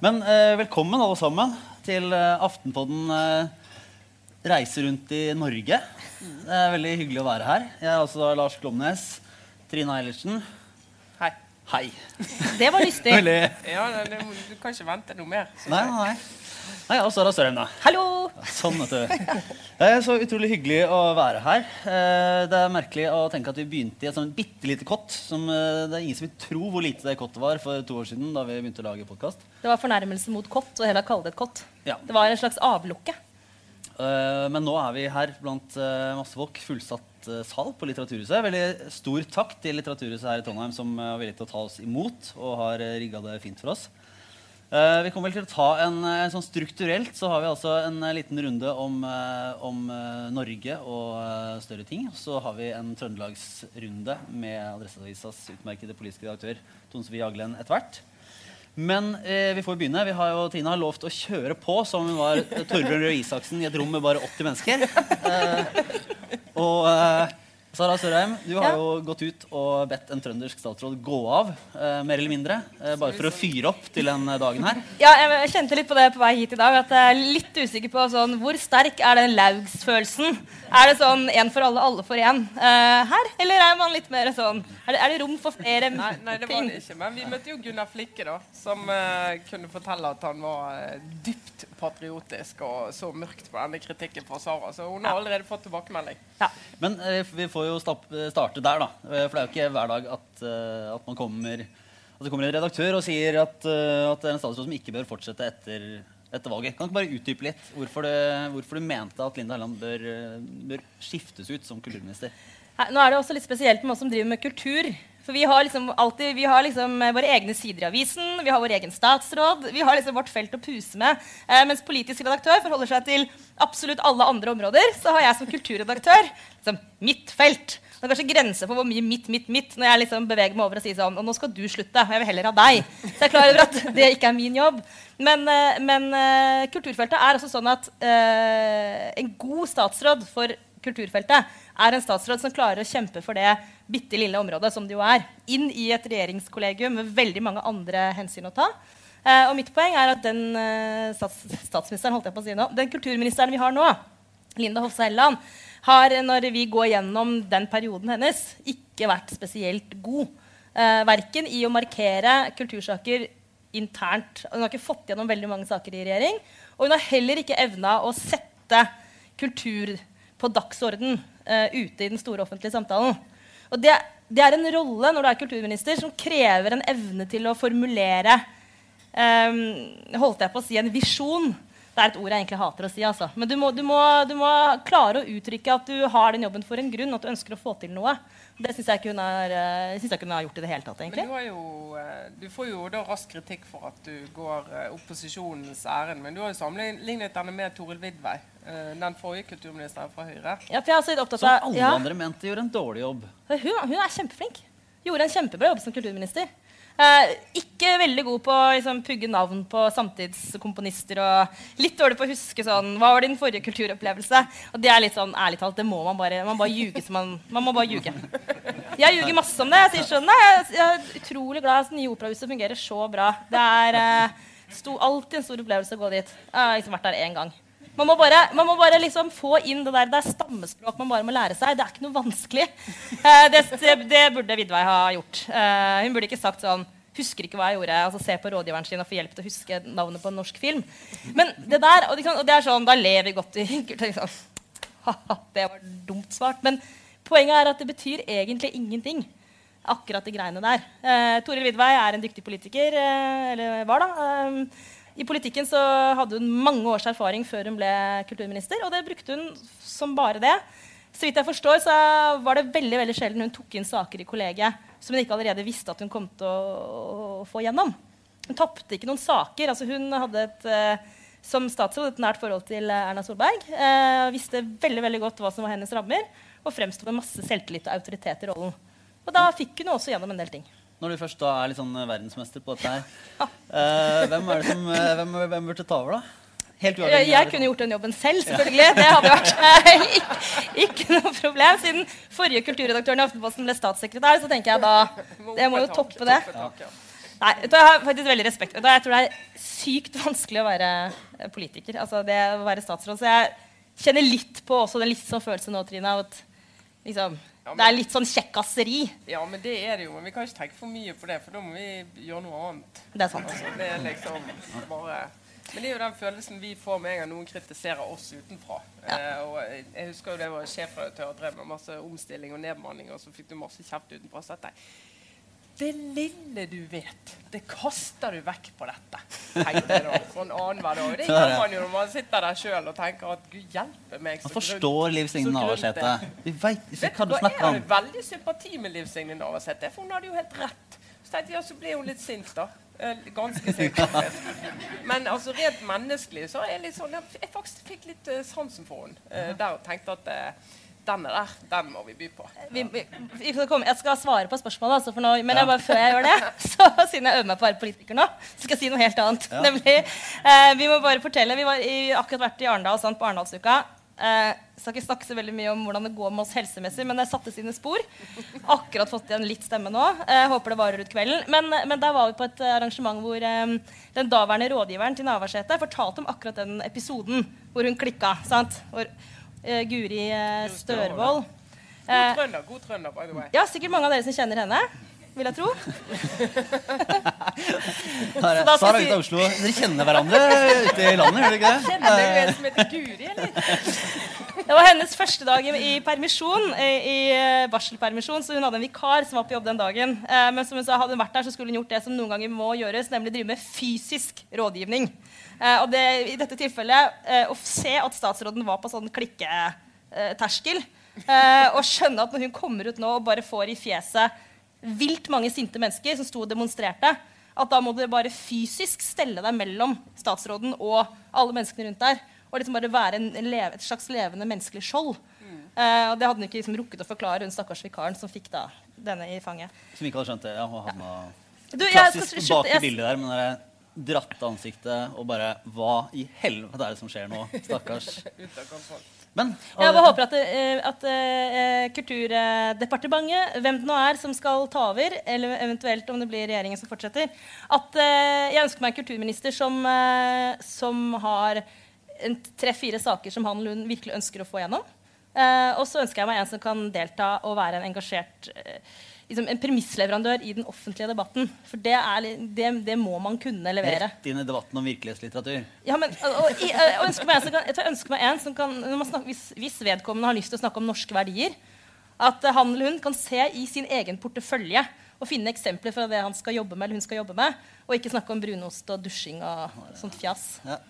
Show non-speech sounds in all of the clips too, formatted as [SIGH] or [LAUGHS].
Men eh, velkommen alle sammen til eh, Aftenpodden eh, reiser rundt i Norge. Det er veldig hyggelig å være her. Jeg er altså Lars Glomnes. Trine Eilertsen. Hei. Hei. Det var lystig. [LAUGHS] Veldig Ja, det, det, du kan ikke vente noe mer. synes Nei, jeg. nei. Nei, og Sara Sørheim, da. Hallo! Sånn, vet du. Det er så utrolig hyggelig å være her. Eh, Det er merkelig å tenke at vi begynte i et sånn bitte lite kott. Som, eh, det er ingen som vil tro hvor lite det kottet var for to år siden. da vi begynte å lage podcast. Det var fornærmelse mot kott å heller kalle det et kott. Ja. Det var en slags avlukke. Eh, Men nå er vi her blant eh, masse folk. Fullsatt eh, sal på Litteraturhuset. Veldig stor takk til Litteraturhuset her i Trondheim som eh, var villig til å ta oss imot og har rigga det fint for oss. Eh, vi kommer vel til å ta en, eh, sånn Strukturelt så har vi altså en eh, liten runde om, om Norge og større ting. Så har vi en trøndelagsrunde med Adresseavisas utmerkede politiske redaktør Tone Sofie Aglen etter hvert. Men eh, vi får begynne. Vi har jo, Tina har lovt å kjøre på som hun var Torbjørn Røe Isaksen i et rom med bare 80 mennesker. Eh, og eh, Sara Sørheim, du har Ja. jo gått ut og bedt en trøndersk statsråd gå av, eh, mer eller mindre. Eh, bare for å fyre opp til den eh, dagen her. [LAUGHS] Ja, jeg kjente litt på det på vei hit i dag. At jeg er litt usikker på sånn, hvor sterk er den Laugs-følelsen. Er det sånn én for alle, alle for én eh, her? Eller er man litt mer sånn Er det, er det rom for flere Nei, nei, det var det ikke. Men vi møtte jo Gunnar Flikke, da, som eh, kunne fortelle at han var eh, dypt patriotisk og så mørkt på denne kritikken fra Sara. Så hun har allerede fått tilbakemelding. Ja. Men eh, vi får jo starte der, da. Eh, For det er jo ikke hver dag at, eh, at man kommer At det kommer en redaktør og sier at, eh, at det er en statsråd som ikke bør fortsette etter, etter valget. Kan du ikke bare utdype litt hvorfor du, hvorfor du mente at Linda Helland bør, bør skiftes ut som kulturminister? Nå er det også litt spesielt med oss som driver med kultur. For vi har liksom alltid, vi har liksom eh, våre egne sider i avisen, vi har vår egen statsråd. Vi har liksom vårt felt å puse med. Eh, mens politisk redaktør forholder seg til absolutt alle andre områder. Så har jeg som kulturredaktør liksom mitt felt. Det er kanskje grenser for hvor mye mitt, mitt, mitt når jeg liksom beveger meg over og sier sånn Og nå skal du slutte, og jeg vil heller ha deg. Så jeg er klar over at det ikke er min jobb. Men, eh, men eh, kulturfeltet er også sånn at eh, en god statsråd for kulturfeltet er en statsråd som klarer å kjempe for det bitte lille området som det jo er, inn i et regjeringskollegium med veldig mange andre hensyn å ta. Eh, og mitt poeng er at den eh, stats statsministeren, holdt jeg på å si nå, den kulturministeren vi har nå, Linda Hofstad Helleland, har når vi går gjennom den perioden hennes, ikke vært spesielt god. Eh, verken i å markere kultursaker internt Hun har ikke fått gjennom veldig mange saker i regjering. Og hun har heller ikke evna å sette kultur på dagsorden ute i den store offentlige samtalen. Og det, det er en rolle når du er kulturminister som krever en evne til å formulere um, holdt jeg på å si en visjon. Det er et ord jeg egentlig hater å si. Altså. Men du må, du, må, du må klare å uttrykke at du har den jobben for en grunn, at du ønsker å få til noe. Det syns jeg ikke hun har, eh, synes jeg ikke hun har gjort i det hele tatt. Men egentlig. du, har jo, eh, du får jo da rask kritikk for at du går eh, opposisjonens ærend. Men du har jo sammenlignet denne med Toril Vidvei, den forrige kulturministeren fra Høyre. Ja, for jeg er også opptatt av... Som alle ja. andre mente gjorde en dårlig jobb. Hun, hun er kjempeflink. Gjorde en kjempebra jobb som kulturminister. Eh, ikke veldig god på å liksom, pugge navn på samtidskomponister. Og litt dårlig på å huske sånn Hva var din forrige kulturopplevelse? Og det er litt sånn, ærlig talt, det må man bare Man bare ljuge man Man må bare ljuge. Jeg ljuger masse om det. Jeg sier sånn Nei, jeg er utrolig glad at det nye operahuset fungerer så bra. Det er eh, sto, alltid en stor opplevelse å gå dit. Jeg har liksom vært der én gang. Man må bare, man må bare liksom få inn det der Det er stammespråk man bare må lære seg. Det er ikke noe vanskelig. Eh, det, det, burde Vidvei ha gjort. Eh, hun burde ikke sagt sånn Husker ikke hva jeg gjorde. altså Se på rådgiveren sin og få hjelp til å huske navnet på en norsk film. Men det der, og, liksom, og det er sånn, Da ler vi godt i liksom, Det var dumt svart. Men poenget er at det betyr egentlig ingenting. Akkurat de greiene der. Eh, Toril Vidvei er en dyktig politiker. Eh, eller var, da. Eh, i politikken så hadde hun mange års erfaring før hun ble kulturminister, og det brukte hun som bare det. Så vidt jeg forstår, så var det veldig veldig sjelden hun tok inn saker i kollegiet som hun ikke allerede visste at hun kom til å, få gjennom. Hun tapte ikke noen saker. altså Hun hadde et, eh, som statsråd et nært forhold til Erna Solberg. Eh, visste veldig veldig godt hva som var hennes rammer, og fremsto med masse selvtillit og autoritet i rollen. Og da fikk hun også gjennom en del ting. Når du først da er litt sånn eh, verdensmester på dette her, Uh, hvem er det som uh, hvem, hvem burde ta over, da? Helt Jeg, uavhengig jeg kunne gjort den jobben selv, selvfølgelig. Det hadde vært [LAUGHS] eh, ikke, ikke noe problem. Siden forrige kulturredaktøren i Aftenposten ble statssekretær, så tenker jeg da Jeg må jo toppe det. Nei, jeg har faktisk veldig respekt. Jeg tror det er sykt vanskelig å være politiker. Altså det å være statsråd. Så jeg kjenner litt på også den litt sånn følelsen nå, Trine, av at liksom, Ja, men- det er litt sånn kjekkaseri. Ja, men det er det jo. Men vi kan ikke tenke for mye på det, for da må vi gjøre noe annet. Det er sant. Altså, det er liksom bare Men det er jo den følelsen vi får med en gang noen kritiserer oss utenfra. Eh, og jeg husker jo det var sjefredaktør og drev med masse omstilling og nedbemanning, og så fikk du masse kjeft utenfra. Så dette, det lille du vet, det kaster du vekk på dette. tenkte jeg da, sånn annenhver dag. Det [LAUGHS] gjør man jo når man sitter der sjøl og tenker at gud hjelpe meg. Man forstår Liv Signe Navarsete. Vi vet ikke hva du snakker om. Jeg har veldig sympati med Liv Signe Navarsete, for hun hadde jo helt rett. Så tenkte jeg, ja, så ble hun litt sint, da. Eh, Ganske sint. Men altså, rent menneskelig så er jeg litt sånn Jeg faktisk fikk litt eh, sansen for henne eh, der og tenkte at denne der, den må vi by på. Vi, vi, jeg skal svare på spørsmålet, altså, for nå, men jeg bare, før jeg gjør det, [LAUGHS] så, siden jeg øver meg på å være politiker nå, så skal jeg si noe helt annet. Nemlig, eh, vi må bare fortelle, vi har akkurat vært i Arendal sant, på Arendalsuka. Eh, skal ikke snakke så veldig mye om hvordan det går med oss helsemessig, men det satte sine spor. Akkurat fått igjen litt stemme nå. Eh, håper det varer ut kvelden. Men, men der var vi på et arrangement hvor eh, den daværende rådgiveren til Navarsete fortalte om akkurat den episoden hvor hun klikka. sant? Hvor Guri eh, Størvold God eh, trønder, god trønder, by the way. Ja, sikkert mange av dere som kjenner henne. Vil jeg tro. [LAUGHS] Her, skal Sara ut av Oslo. Dere kjenner hverandre ute i landet, gjør dere ikke det? Kjenner du en som heter Guri, eller? Det var hennes første dag i, permisjon, i, i eh, barselpermisjon, så hun hadde en vikar som var på jobb den dagen. Eh, men som hun sa, hadde hun vært der, så skulle hun gjort det som noen ganger må gjøres, nemlig drive med fysisk rådgivning. Eh, og det, i dette tilfellet, å se at statsråden var på sånn klikketerskel, og skjønne at når hun kommer ut nå og bare får i fjeset vilt mange sinte mennesker som sto og demonstrerte, at da må du bare fysisk stelle deg mellom statsråden og alle menneskene rundt der. Og liksom bare være en, en leve, et slags levende menneskelig skjold. Eh, og det hadde hun ikke liksom rukket å forklare hun stakkars vikaren som fikk da denne i fanget. Som ikke hadde skjønt det. Ja, og havna Du, jeg skal klassisk bak i bildet der men det er dratt ansiktet og bare Hva i helvete er det som skjer nå? Stakkars. Ut og, Jeg bare håper at, eh, at eh, Kulturdepartementet, hvem det nå er som skal ta over, eller eventuelt om det blir regjeringen som fortsetter at eh, Jeg ønsker meg en kulturminister som, som har tre-fire saker som han Lund virkelig ønsker å få gjennom. Og så ønsker jeg meg en som kan delta og være en engasjert eh, liksom en premissleverandør i den offentlige debatten. For det, er, det, det må man kunne levere. rett inn i debatten om virkelighetslitteratur. Ja, men, og, og, og ønsker meg kan, jeg ønsker meg en som kan når man snakker, hvis, hvis vedkommende har lyst til å snakke om norske verdier, at han eller hun kan se i sin egen portefølje og finne eksempler fra det han skal jobbe med, eller hun skal jobbe med, og ikke snakke om brunost og dusjing og sånt fjas. Ja.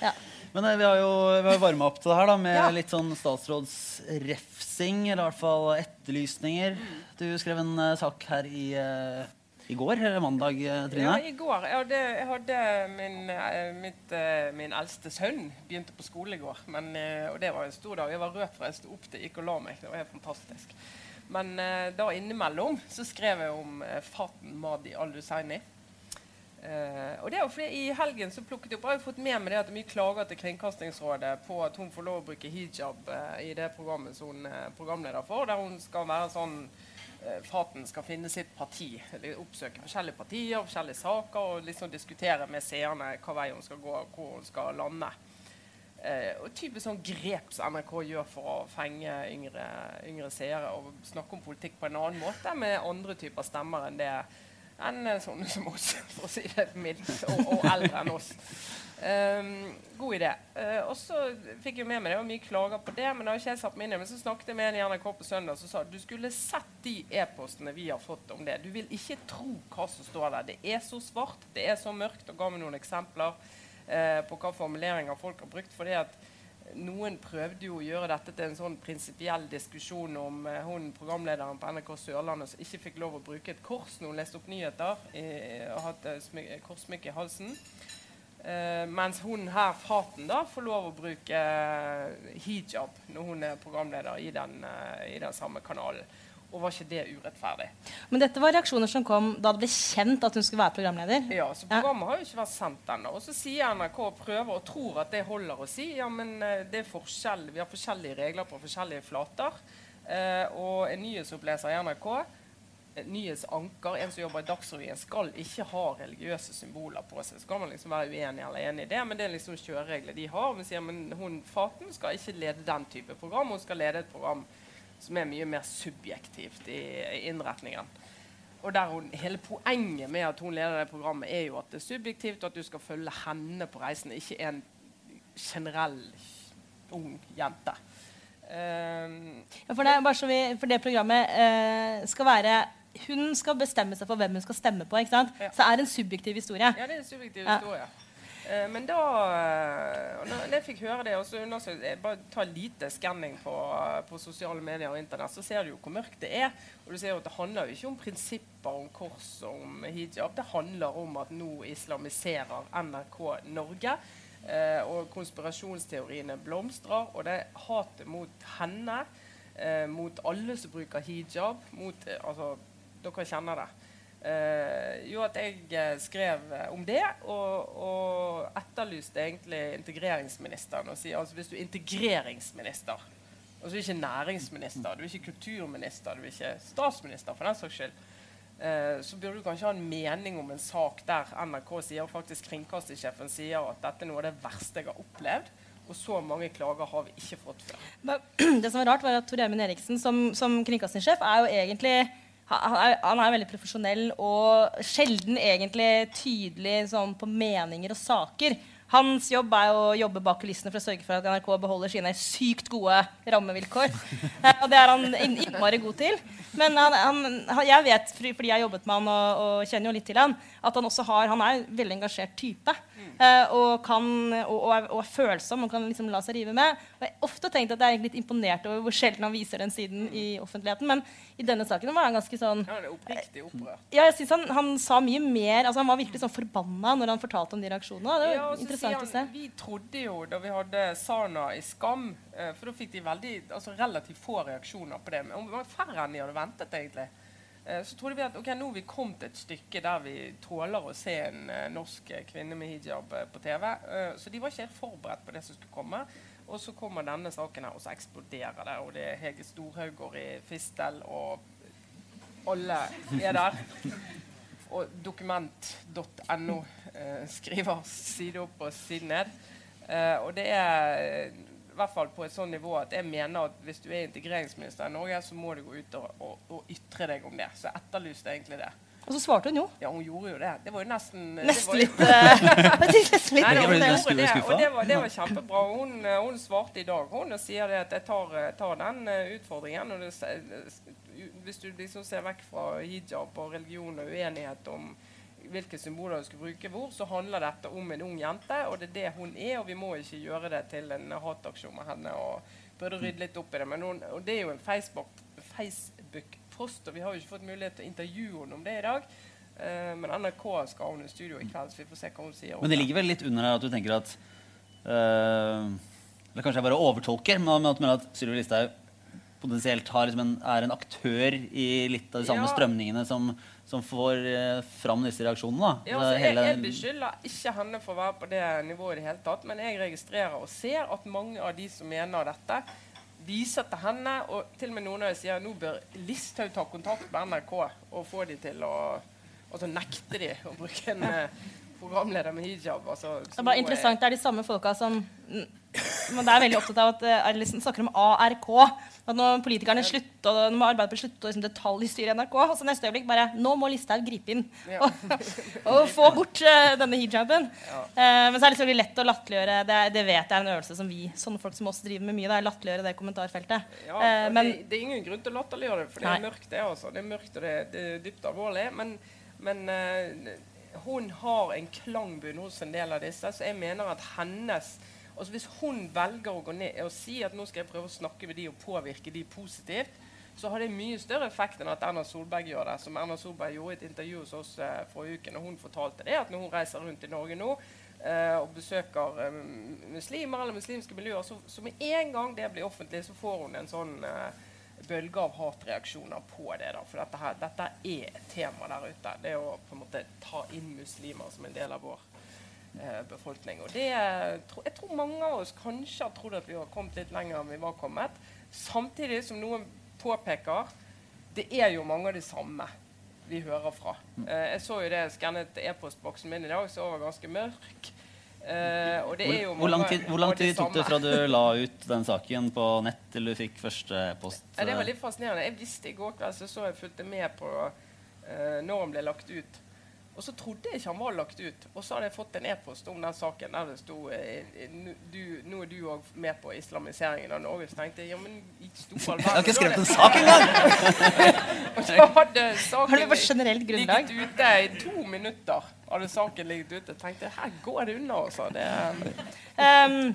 Ja. Men eh, vi har jo vi har varma opp til det her da, med Ja. litt sånn statsrådsrefsing, eller i hvert fall etterlysninger. Du skrev en uh, sak her i, uh, i går, eller mandag, Trine. Ja, i går. Jeg hadde, jeg hadde min, mitt, min eldste sønn begynte på skole i går. Men, og det var en stor dag. Jeg var rødt fra jeg sto opp til gikk og la meg. Det var helt fantastisk. Men da innimellom så skrev jeg om Faten Madi al-Husseini. Eh, og det er jo fordi I helgen så plukket jeg opp, jeg fått med meg det at det er mye klager til Kringkastingsrådet på at hun får lov å bruke hijab uh, i det programmet som hun er programleder for, der hun skal være sånn uh, Faten skal finne sitt parti, oppsøke forskjellige partier, forskjellige saker og liksom diskutere med seerne hva vei hun skal gå, og hvor hun skal lande. Eh, og typisk sånn grep som NRK gjør for å fenge yngre, yngre seere og snakke om politikk på en annen måte med andre typer stemmer enn det enn sånne som oss, for å si det mildt, og, og eldre enn oss. Um, god idé. Uh, og så fikk jeg med meg det og mye klager på det, men det har ikke jeg satt meg inn i. Men så snakket jeg med en i NRK på søndag som sa du skulle sett de e-postene vi har fått om det. Du vil ikke tro hva som står der. Det er så svart, det er så mørkt. Og ga meg noen eksempler uh, på hva formuleringer folk har brukt. fordi at noen prøvde jo å gjøre dette til en sånn prinsipiell diskusjon om eh, hun programlederen på NRK Sørlandet som ikke fikk lov å bruke et kors når hun leste opp nyheter, i, og hatt eh, smy- korssmykke i halsen. Eh, mens hun her, Faten, da, får lov å bruke eh, hijab når hun er programleder i den, eh, i den samme kanalen. Og var ikke det urettferdig? Men dette var reaksjoner som kom da det ble kjent at hun skulle være programleder. Ja, så Programmet har jo ikke vært sendt ennå. Og så sier NRK og prøver og tror at det holder å si. Ja, men eh, det er forskjell. Vi har forskjellige regler på forskjellige flater. Eh, og en nyhetsoppleser i NRK en nyhetsanker, en som jobber i Dagsrevyen, skal ikke ha religiøse symboler på seg. Så kan man liksom være uenig eller enig i det, men det er liksom kjøreregler de har. Men sier men hun Faten skal ikke lede den type program, hun skal lede et program som er mye mer subjektivt i, i innretningen. Og der hun, Hele poenget med at hun leder det programmet, er jo at det er subjektivt, og at du skal følge henne på reisen, ikke en generell ung jente. Uh, ja, for, det, vi, for, det, programmet uh, skal være Hun skal bestemme seg for hvem hun skal stemme på. ikke sant? Ja. Så det er en subjektiv historie. Ja, det er en subjektiv historie. Uh, men da uh, når jeg fikk høre det, og så jeg bare ta lite skanning på, på, sosiale medier og Internett, så ser du jo hvor mørkt det er. Og du ser jo at Det handler jo ikke om prinsipper om kors og om hijab. Det handler om at nå islamiserer NRK Norge. Eh, og konspirasjonsteoriene blomstrer. Og det hatet mot henne, eh, mot alle som bruker hijab, mot eh, Altså, dere kjenner det. Eh, jo, at jeg eh, skrev om det, og, og etterlyste egentlig integreringsministeren. Og sier altså hvis du er integreringsminister Altså ikke næringsminister, du er ikke kulturminister, du er ikke statsminister for den saks skyld Uh, så burde du kanskje ha en mening om en sak der NRK sier, faktisk kringkastingssjefen sier at dette er noe av det verste jeg har opplevd. Og så mange klager har vi ikke fått før. [CLEARS THROAT] Det som var rart, var at Tor Gjermund Eriksen som, som kringkastingssjef er jo egentlig han er, han er, veldig profesjonell og sjelden egentlig tydelig sånn, på meninger og saker. Hans jobb er å jobbe bak kulissene for å sørge for at NRK beholder sine sykt gode rammevilkår. [LAUGHS] Eh, og det er han innmari god til. Men han, han, jeg vet, fordi jeg har jobbet med han og, og, kjenner jo litt til han, at han også har, han er en veldig engasjert type. Uh, og, kan, og, og, er, og, er, følsom og kan liksom la seg rive med. Og jeg har ofte tenkt at jeg er litt imponert over hvor sjelden han viser den siden i offentligheten. Men i denne saken var han ganske sånn Ja, det er oppriktig opprørt. Ja, jeg synes han, han, sa mye mer altså Han var virkelig sånn forbanna når han fortalte om de reaksjonene. Det var ja, interessant han, å se. Vi trodde jo da vi hadde Sana i Skam, uh, for da fikk de veldig, altså relativt få reaksjoner på det. Men færre enn de hadde ventet, egentlig. Eh, så trodde vi at ok, nå har vi kommet et stykke der vi tåler å se en uh, norsk kvinne med hijab uh, på TV. Så de var ikke helt forberedt på det som skulle komme. Og så kommer denne saken her, og så eksploderer det. Og det er Hege Storhaugård i Fistel, og alle er der. Og dokument.no skriver side opp og side ned. og det er i hvert fall på et sånt nivå at jeg mener at hvis du er integreringsminister i Norge, så må du gå ut og, og, og ytre deg om det. Så jeg etterlyste egentlig det. Og så svarte hun jo. Ja, hun gjorde jo det. Det var jo nesten [LAUGHS] Nesten litt det, og det var, det var kjempebra. Hun, eh, hun, svarte i dag hun og sier det at jeg tar, eh, tar den utfordringen. Og det, hvis du liksom ser vekk fra hijab og religion og uenighet om hvilke symboler du skal bruke hvor, så handler dette om en ung jente, og det er det hun er. Og vi må ikke gjøre det til en hataksjon med henne. og prøvde å rydde litt opp i det. Men hun, og det er jo en Facebook-post, og vi har jo ikke fått mulighet til å intervjue henne om det i dag. Uh, men NRK skal hun i studio i kveld, så vi får se hva hun sier. Men det ligger vel litt under her at du tenker at uh, Eller kanskje jeg bare overtolker, men at, at Sylvi Listhaug potensielt liksom en, er en aktør i litt av de samme ja. strømningene som som får eh, fram disse reaksjonene. Ja, altså, jeg, jeg, beskylder ikke henne for å være på det nivået i det hele tatt, men jeg registrerer og ser at mange av de som mener dette, viser til henne, og til og med noen av dem sier nå bør Listhaug ta kontakt med NRK og få de til å Og så nekter de å bruke en uh, programleder med hijab. Altså, det er bare interessant. Det er de samme folka som men det er veldig opptatt av at uh, liksom snakker om ARK. At når politikerne slutter, når må Arbeiderpartiet slutter å liksom, detaljstyre NRK, og så neste øyeblikk bare Nå må Listhaug gripe inn ja. og, [LAUGHS] og, få bort uh, denne hijaben. Ja. Uh, men så er det veldig lett å latterliggjøre det, det, vet jeg er en øvelse som vi sånne folk som oss driver med mye. Er latterliggjøre det kommentarfeltet. Ja, uh, men, det, det, er ingen grunn til å latterliggjøre det, for det er mørkt, det. også. Det er mørkt, og det, det er dypt alvorlig. Men, men hun har en klangbunn hos en del av disse, så jeg mener at hennes Altså Hvis hun velger å gå ned og si at nå skal jeg prøve å snakke med de og påvirke de positivt, så har det mye større effekt enn at Erna Solberg gjør det. Som Erna Solberg gjorde i et intervju hos oss eh, forrige uke og hun fortalte det, at når hun reiser rundt i Norge nå eh, og besøker eh, muslimer eller muslimske miljøer, så, så, med en gang det blir offentlig, så får hun en sånn uh, bølge av hatreaksjoner på det. da, For dette, her, dette er et tema der ute. Det å på en måte ta inn muslimer som en del av vår Eh, befolkning. Og det, jeg tror mange av oss kanskje har trodd at vi har kommet litt lenger enn vi var kommet. Samtidig som noen påpeker det er jo mange av de samme. vi hører fra. Eh, jeg så jo det, jeg skannet e-postboksen min i dag, så var ganske mørk. Eh, og det er jo Hvor, hvor lang tid, hvor lang tid tok det fra du la ut den saken på nett til du fikk første post? Ja, det var litt fascinerende. Jeg visste i går kveld så, så jeg fulgte med på eh, når den ble lagt ut. Og så trodde jeg ikke han var lagt ut. Og så hadde jeg fått en e-post om den saken der det sto eh, Nå er du òg med på islamiseringen av Norge. Så tenkte jeg ja, men i stor [LAUGHS] all Jeg har ikke skrevet en verden, sak engang! [LAUGHS] Og så hadde saken ligget ute i to minutter. Hadde saken ligget ute. tenkte jeg, her går det unna, altså. Det, Um,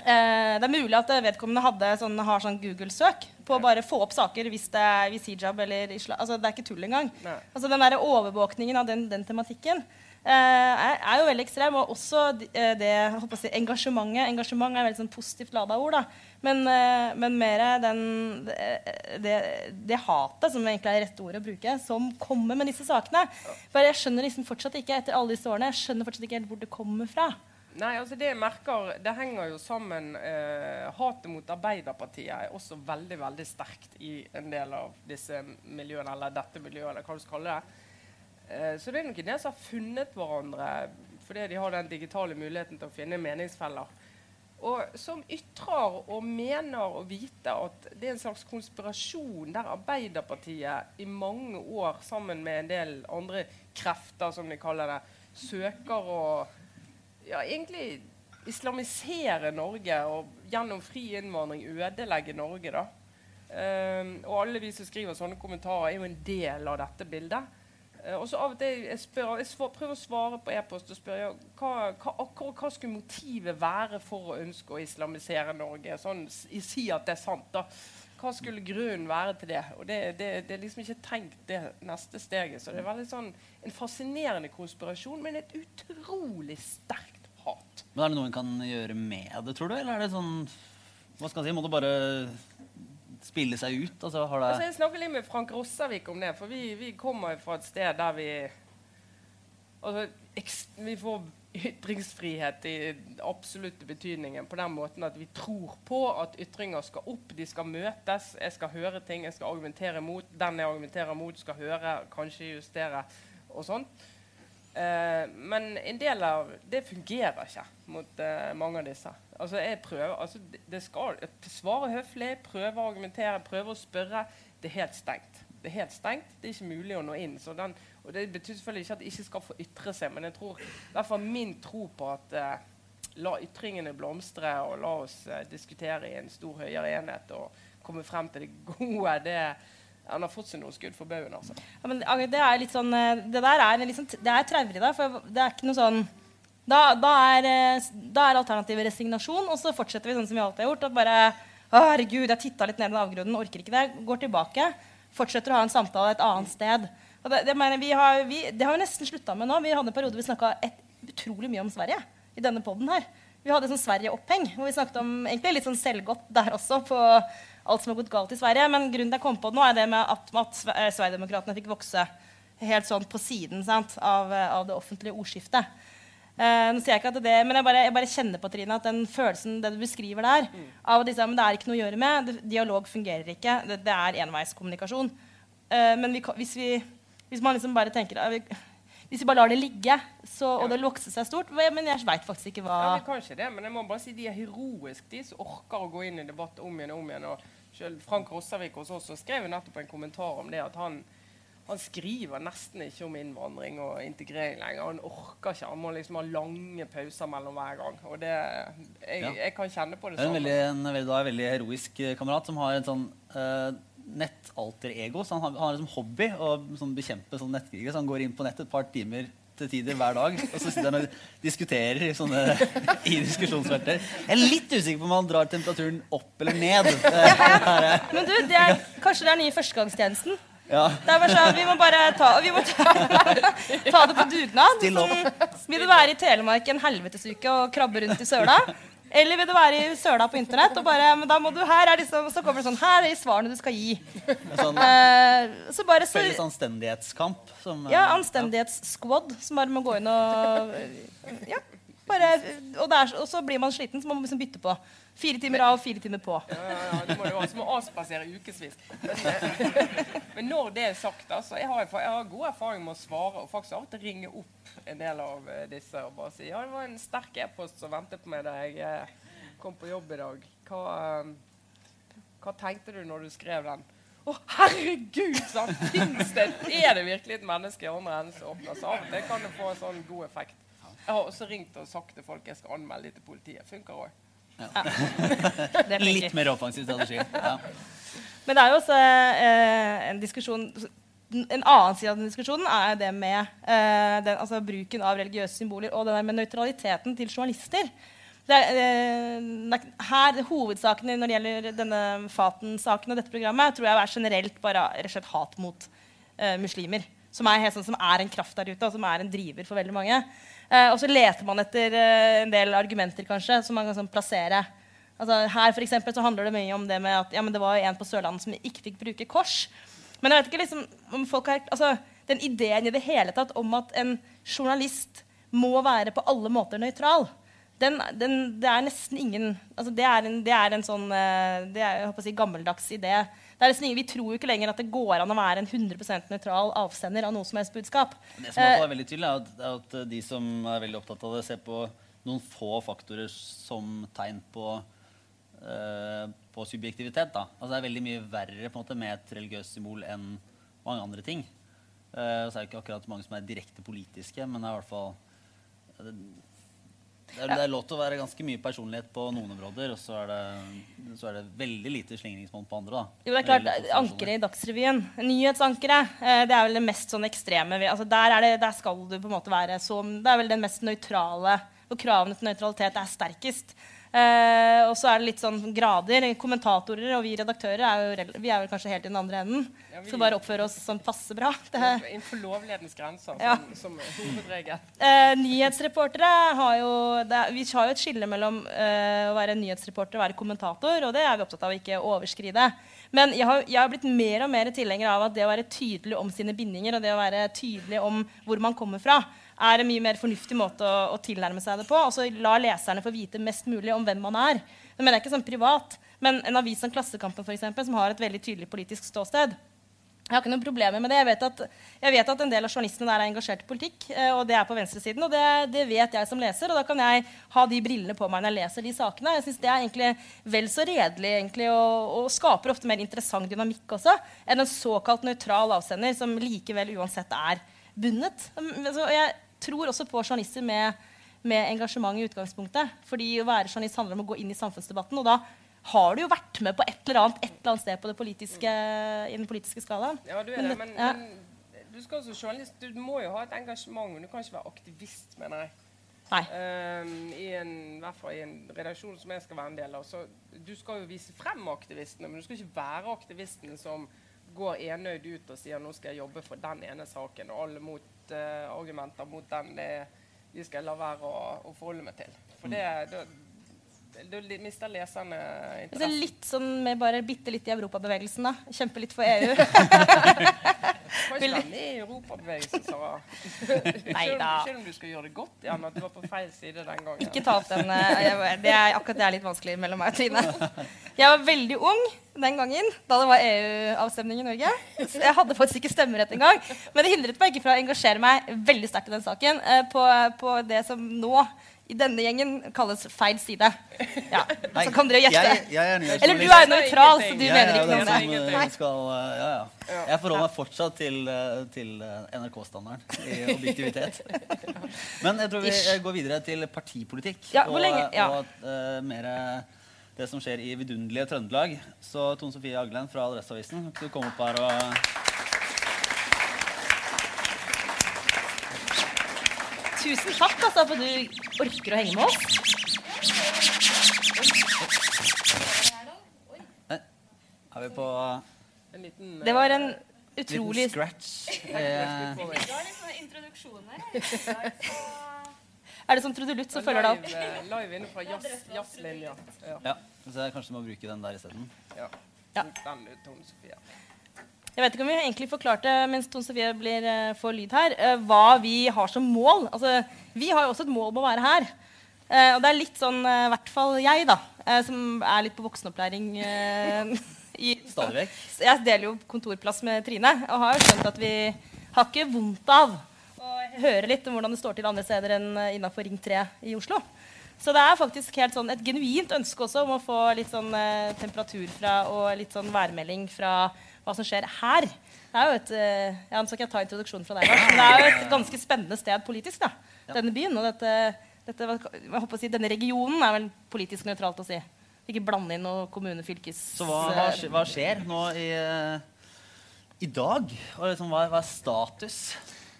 uh, det er mulig at vedkommende hadde sånn, har sånn Google-søk på å bare få opp saker hvis det er hvis hijab eller islam. Altså, det er ikke tull engang. Nei. Altså, den der overvåkningen av den, den tematikken eh, er, er jo veldig ekstrem. Og også eh, det si, engasjementet. Engasjement er veldig sånn positivt lada ord. da. Men, eh, men mer den, det, det, det hatet, som egentlig er rette ordet å bruke, som kommer med disse sakene. For jeg skjønner liksom fortsatt ikke etter alle disse årene, jeg skjønner fortsatt ikke helt hvor det kommer fra. Nei, altså det jeg merker, det henger jo sammen eh, Hatet mot Arbeiderpartiet er også veldig veldig sterkt i en del av disse miljøene, eller dette miljøet, eller hva du skal kalle det. Eh, så det er nok en del som har funnet hverandre fordi de har den digitale muligheten til å finne meningsfeller. Og som ytrer og mener å vite at det er en slags konspirasjon der Arbeiderpartiet i mange år, sammen med en del andre krefter, som de kaller det, søker å ja, egentlig islamisere Norge og gjennom fri innvandring ødelegge Norge. da. Um, og alle vi som skriver sånne kommentarer, er jo en del av dette bildet. Uh, og så av og til jeg spør, jeg svar, prøver å svare på e-post og spør ja, hva, hva, akkurat hva skulle motivet være for å ønske å islamisere Norge. Sånn, Si at det er sant, da. Hva skulle grunnen være til det? Og det, det, det er liksom ikke tenkt det neste steget. Så det er veldig sånn en fascinerende konspirasjon, men et utrolig sterkt hat. Men Er det noe en kan gjøre med det, tror du? Eller er det sånn Hva skal en si? Må det bare spille seg ut? Altså, har det Altså, jeg snakket litt med Frank Rossavik om det, for vi, vi kommer fra et sted der vi altså, Vi får ytringsfrihet i absolutte betydningen på den måten at vi tror på at ytringer skal opp, de skal møtes. Jeg skal høre ting, jeg skal argumentere mot. Den jeg argumenterer mot, skal høre, kanskje justere og sånn. Eh, men en del av det fungerer ikke mot eh, mange av disse. Altså jeg prøver, altså det- skal Svare høflig, prøve å argumentere, prøve å spørre. Det er helt stengt. Det er helt stengt. Det er ikke mulig å nå inn. Den, og Det betyr selvfølgelig ikke at det ikke skal få ytre seg, men jeg tror, i min tro på at eh, la ytringene blomstre, og la oss eh, diskutere i en stor, høyere enhet og komme frem til det gode, det han har fått seg noen skudd for baugen. Altså. Ja, det er litt sånn eh, Det der er litt sånn, det er traurig, da. For det er ikke noe sånn da, da, er, eh, da er alternativet resignasjon, og så fortsetter vi sånn som vi alltid har gjort. At bare Å, herregud, jeg titta litt ned i den avgrunnen, orker ikke det. Går tilbake. Fortsetter å ha en samtale et annet sted. Og det, det, mener vi har, vi, det har vi nesten slutta med nå. Vi hadde en periode vi snakka utrolig mye om Sverige i denne poden her. Vi hadde sånn Sverige-oppheng, hvor vi snakket om egentlig litt sånn selvgodt der også. på alt som har gått galt i Sverige. Men grunnen til jeg kom på det nå, er det med at, at eh, Sverigedemokraterna fikk vokse helt sånn på siden sant, av, eh, av det offentlige ordskiftet. Eh, nå sier jeg ikke at det, men jeg bare, jeg bare kjenner på Trine, at den følelsen det du beskriver der, av at disse, men det er ikke noe å gjøre med, dialog fungerer ikke, det, det er enveiskommunikasjon. Eh, men vi, hvis, vi, hvis man liksom bare tenker vi, Hvis vi bare lar det ligge, så, og det vokser seg stort Men jeg veit faktisk ikke hva Ja, vi kan det, men jeg må bare si de er heroiske, de som orker å gå inn i debatt om igjen og om igjen. Og selv Frank Rossavik hos oss skrev nettopp en kommentar om det at han, han skriver nesten ikke om innvandring og integrering lenger. Han orker ikke. Han må liksom ha lange pauser mellom hver gang. Og det, jeg, Ja. jeg kan kjenne på det Det er en samme. veldig, en veldig, da, veldig heroisk kamerat som har en sånn uh, nettalter-ego. Så han har, han har liksom hobby å sånn, bekjempe sånn nettkrigere. Så han går inn på nettet et par timer til tider hver dag. Og så sitter han og diskuterer i sånne i diskusjonsfelter. Jeg er litt usikker på om han drar temperaturen opp eller ned. [LAUGHS] Men du, det er, kanskje det er nye førstegangstjenesten? ja. Sånn, Vi må bare ta, vi må ta, ta det på dugnad. Sånn, vil du være i Telemark en helvetesuke og krabbe rundt i søla? Eller vil du være i søla på internett? og bare, men da må du her er liksom, Så kommer det sånn Her er de svarene du skal gi. [LAUGHS] Sånn uh, så bare så, felles anstendighetskamp. Som, eh, ja, Anstendighetssquad som bare må gå inn og Ja. Bare, og, der, og, så blir man sliten, så må man liksom bytte på. Fire timer av, fire timer på. Ja, ja, ja, det må du ha. Så må avspasere ukevis. Men, eh, [LAUGHS] når det er sagt, altså, jeg har, jeg har god erfaring med å svare og faktisk av og til ringe opp en del av eh, disse og bare si ja, det var en sterk e-post som ventet på meg da jeg eh, kom på jobb i dag. Hva, hva tenkte du når du skrev den? Å, herregud! sant? Fins det Er det virkelig et menneske i andre enden som åpner seg av? Det kan jo få en sånn god effekt. Jeg har også ringt og sagt til folk jeg skal anmelde til politiet. Funker òg. Ja. [LAUGHS] Litt mer offensiv strategi. Ja. Men det er jo også eh, en diskusjon En annen side av den diskusjonen er det med eh, den, altså, bruken av religiøse symboler og det der med nøytraliteten til journalister. Det er, eh, her, Hovedsaken når det gjelder denne Faten-saken og dette programmet, tror jeg er generelt bare slett hat mot eh, muslimer. Som er, sånn, som er, en kraft der ute, og som er en driver for veldig mange. Eh, og så leter man etter eh, en del argumenter kanskje, som man kan sånn, plassere. Altså, her for eksempel, så handler det mye om det med at ja, det var en på Sørlandet som ikke fikk bruke kors. Men jeg vet ikke liksom, om folk har, altså, den ideen i det hele tatt om at en journalist må være på alle måter nøytral den, den, det er nesten ingen altså det, er en, det, er en, sånn eh, det er, jeg å si, gammeldags idé. Ingen, vi tror jo ikke lenger at det går an å være en 100 nøytral avsender av noe som helst budskap. Det som er veldig tydelig, er at, at, de som er veldig opptatt av det, ser på noen få faktorer som tegn på, uh, på subjektivitet. Altså, det er veldig mye verre måte, med et religiøst symbol enn mange andre ting. Uh, så er det ikke akkurat mange som er direkte politiske, men det er i hvert fall det, er, det er lov til å være ganske mye personlighet på noen områder, og så er det, så er det veldig lite slingringsmonn på andre. da. Jo, det er klart, Ankeret i Dagsrevyen, nyhetsankeret, eh, det er vel det mest sånn ekstreme altså der, det, der, skal du på en måte være så Det er vel den mest nøytrale, og kravene til nøytralitet er sterkest. Uh, og så er det litt sånn grader. Kommentatorer og vi redaktører er jo, vi er vel kanskje helt i den andre enden. Ja, vi, så bare oppføre oss sånn passe bra. [LAUGHS] Innenfor lovlighetens grenser, ja. som, som hovedregel. Uh, nyhetsreportere har jo det, Vi har jo et skille mellom uh, å være nyhetsreporter og være kommentator, og det er vi opptatt av å ikke overskride. Men jeg har, jeg har, blitt mer og mer tilhenger av at det å være tydelig om sine bindinger og det å være tydelig om hvor man kommer fra, er en mye mer fornuftig måte å, å tilnærme seg det på. Og så la leserne få vite mest mulig om hvem man er. Det mener jeg ikke sånn privat, men en avis som Klassekampen for eksempel, som har et veldig tydelig politisk ståsted. Jeg har ikke noen problemer med det. Jeg vet, at, jeg vet at en del av journalistene der er engasjert i politikk, eh, og det er på venstresiden. Og det, det, vet jeg som leser, og da kan jeg ha de brillene på meg når jeg leser de sakene. Jeg synes det er egentlig vel så redelig egentlig, og, og, skaper ofte mer interessant dynamikk også enn en såkalt nøytral avsender som likevel uansett er bundet. Altså, jeg tror også på journalister med, med, engasjement i utgangspunktet. Fordi å være journalist handler om å gå inn i samfunnsdebatten. Og da har du jo vært med på et eller annet et eller annet sted på det politiske, i den politiske skalaen. Ja, du er men, det, men, ja. men du, skal også journalist, du må jo ha et engasjement. Du kan ikke være aktivist, mener jeg. Um, i, en, I hvert fall i en redaksjon som jeg skal være en del av. Så du skal jo vise frem aktivistene, men du skal ikke være aktivisten som går enøyd ut og sier nå skal jeg jobbe for den ene saken, og alle motargumenter mot den det, de skal jeg la være å, å forholde meg til. For det, da, du mister leserne interessen. Litt sånn med bare bitte litt i europabevegelsen, da. Kjempe litt for EU. [LAUGHS] Kan ikke med i europabevegelsen, Sara. [LAUGHS] Selv om du skal gjøre det godt, Jan, at du var på feil side den gangen. Ikke ta opp den. Eh, det er akkurat det er litt vanskelig mellom meg og Trine. Jeg var veldig ung den gangen, da det var EU-avstemning i Norge. Så Jeg hadde faktisk ikke stemmerett engang. Men det hindret meg ikke fra å engasjere meg veldig sterkt i den saken. Eh, på, på det som nå i denne gjengen kalles feil side. Ja, Så kan dere gjette. Jeg, jeg Eller du er nøytral, så du jeg mener ikke noe om det. Skal, ja, ja. Jeg forholder meg fortsatt til, eh, til eh, NRK-standarden i objektivitet. Men jeg tror vi går videre til partipolitikk ja, hvor lenge? Ja. og, og uh, mer det som skjer i vidunderlige Trøndelag. Så Tone Sofie Aglen fra Adresseavisen, kan du komme opp her og Tusen takk altså, for at du orker å henge med oss. Er vi på en liten, Det var en utrolig Liten scratch. Eh. Er det som trudelutt som følger deg opp? Eh, live inne fra jazzlinja. Ja. ja. Så kanskje du må bruke den der isteden. Ja. ja. Den, Tone Sofie. Jeg vet ikke om vi egentlig forklarte mens Tone Sofie blir uh, får lyd her, uh, hva vi har som mål. Altså, vi har jo også et mål om å være her. Uh, og det er litt sånn, i hvert fall jeg, da, som er litt på voksenopplæring [LAUGHS] i, Stadig vekk. [LAUGHS] Jeg deler jo kontorplass med Trine og har jo skjønt at vi har ikke vondt av å høre litt om hvordan det står til andre steder enn innafor Ring 3 i Oslo. Så det er faktisk helt sånn et genuint ønske også om å få litt sånn temperatur fra og litt sånn værmelding fra hva som skjer her. Det er jo et, eh, ja, Nå skal jeg ta introduksjonen fra deg, men det er jo et ganske spennende sted politisk. da, Denne byen og dette, dette, jeg håper å si, denne regionen er vel politisk nøytralt å si. Ikke blande inn noe kommune, fylkes... Så hva, hva, hva skjer nå i, eh, i dag? Og liksom, hva, hva er status?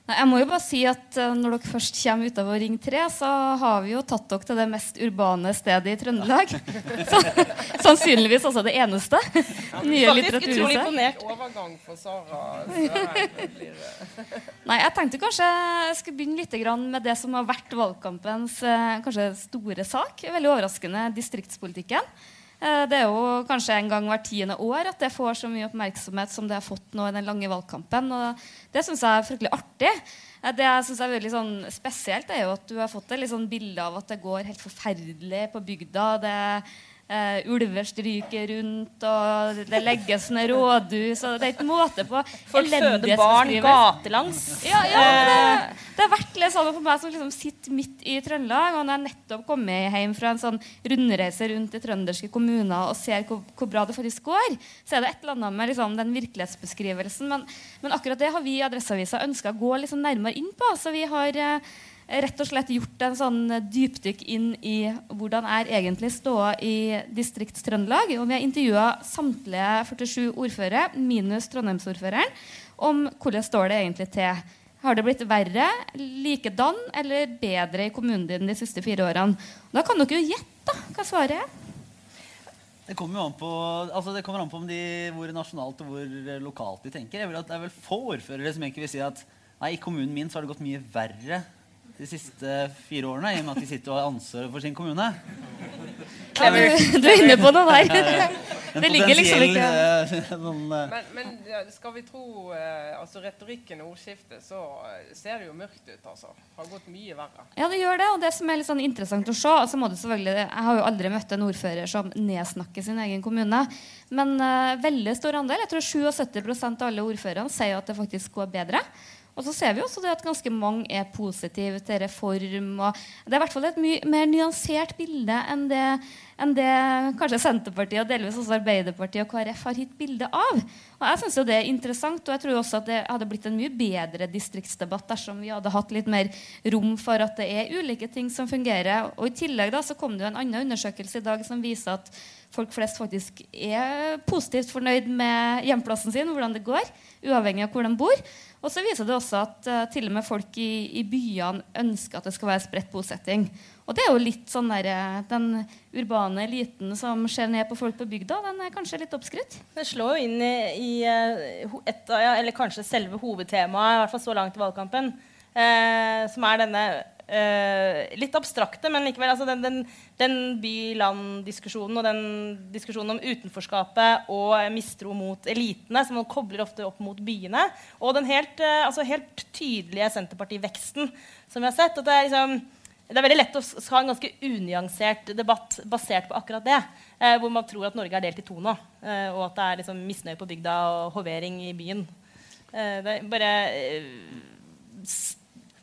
Nei, jeg må jo bare si at eh, Når dere først kommer utover Ring 3, så har vi jo tatt dere til det mest urbane stedet i Trøndelag. [LAUGHS] Så, sannsynligvis også det eneste. Nye litteraturhuset. Overgang for Sara. [LAUGHS] Nei, jeg tenkte kanskje jeg skulle begynne litt med det som har vært valgkampens eh, kanskje store sak. Veldig overraskende distriktspolitikken. Eh, Det er jo kanskje en gang hvert tiende år at det får så mye oppmerksomhet som det har fått nå i den lange valgkampen. Og det syns jeg er fryktelig artig. Eh, Det jeg synes er veldig sånn spesielt, er jo at du har fått et sånn bilde av at det går helt forferdelig på bygda. Det eh, Ulver stryker rundt, og det legges ned rådhus og Det er ikke måte på Folk føder barn gatelangs. Ja, ja det, det har vært litt sånn for meg som liksom sitter midt i Trøndelag. Og når jeg nettopp kommer hjem fra en sånn rundreise rundt i trønderske kommuner og ser hvor, hvor bra det faktisk går, så er det et eller annet med liksom, den virkelighetsbeskrivelsen. Men, men akkurat det har vi i Adresseavisa ønska å gå sånn nærmere inn på. Så vi har eh, rett og slett gjort en sånn dypdykk inn i hvordan er egentlig ståa i Distrikts-Trøndelag. Og vi har intervjua samtlige 47 ordførere, minus Trondheimsordføreren, om hvordan står det egentlig til. Har det blitt verre, likedan eller bedre i kommunen din de siste fire årene? Da kan dere jo gjette hva svaret er. Det kommer jo an på, altså det an på de, hvor nasjonalt og hvor lokalt de tenker. Det er vel få ordførere som egentlig vil si at nei, i kommunen min så har det gått mye verre de siste fire årene, i og med at de sitter og har ansvaret for sin kommune. Du er inne på noe der. Det ligger liksom ikke eh, [LAUGHS] sånn, eh, Men, men skal vi tro eh, altså retorikken og ordskiftet, så ser det jo mørkt ut, altså. Har gått mye verre. Ja, det gjør det. Og det som er litt sånn interessant å se altså må du selvfølgelig, Jeg har jo aldri møtt en ordfører som nedsnakker sin egen kommune. Men uh, veldig stor andel, jeg tror 77% av alle ordførerne sier at det faktisk går bedre. Og så ser vi også det at ganske mange er positive til reform. Det er i hvert fall et mye mer nyansert bilde enn det, enn det kanskje Senterpartiet og delvis også Arbeiderpartiet og KrF har gitt bilde av. Og jeg synes jo Det er interessant, og jeg tror også at det hadde blitt en mye bedre distriktsdebatt dersom vi hadde hatt litt mer rom for at det er ulike ting som fungerer. Og I tillegg da, så kom det jo en annen undersøkelse i dag som viser at folk flest faktisk er positivt fornøyd med hjemplassen sin, hvordan det går, uavhengig av hvor de bor. Og så viser det også at uh, til og med folk i, i byene ønsker at det skal være spredt bosetting. Og det er jo litt sånn der, eh, Den urbane eliten som ser ned på folk på bygda, den er kanskje litt oppskrytt. Det slår jo inn i, i eh, et, ja, eller kanskje selve hovedtemaet, i hvert fall så langt i valgkampen, eh, som er denne eh, litt abstrakte, men likevel altså den, den, den by-land-diskusjonen og den diskusjonen om utenforskapet og eh, mistro mot elitene, som man kobler ofte opp mot byene, og den helt, uh, altså helt tydelige Senterparti-veksten som vi har sett. at det er liksom det er veldig lett å ha en ganske unyansert debatt basert på akkurat det. Eh, hvor man tror at Norge er delt i to nå. Eh, og at det er liksom misnøye på bygda og hovering i byen. Eh, det er bare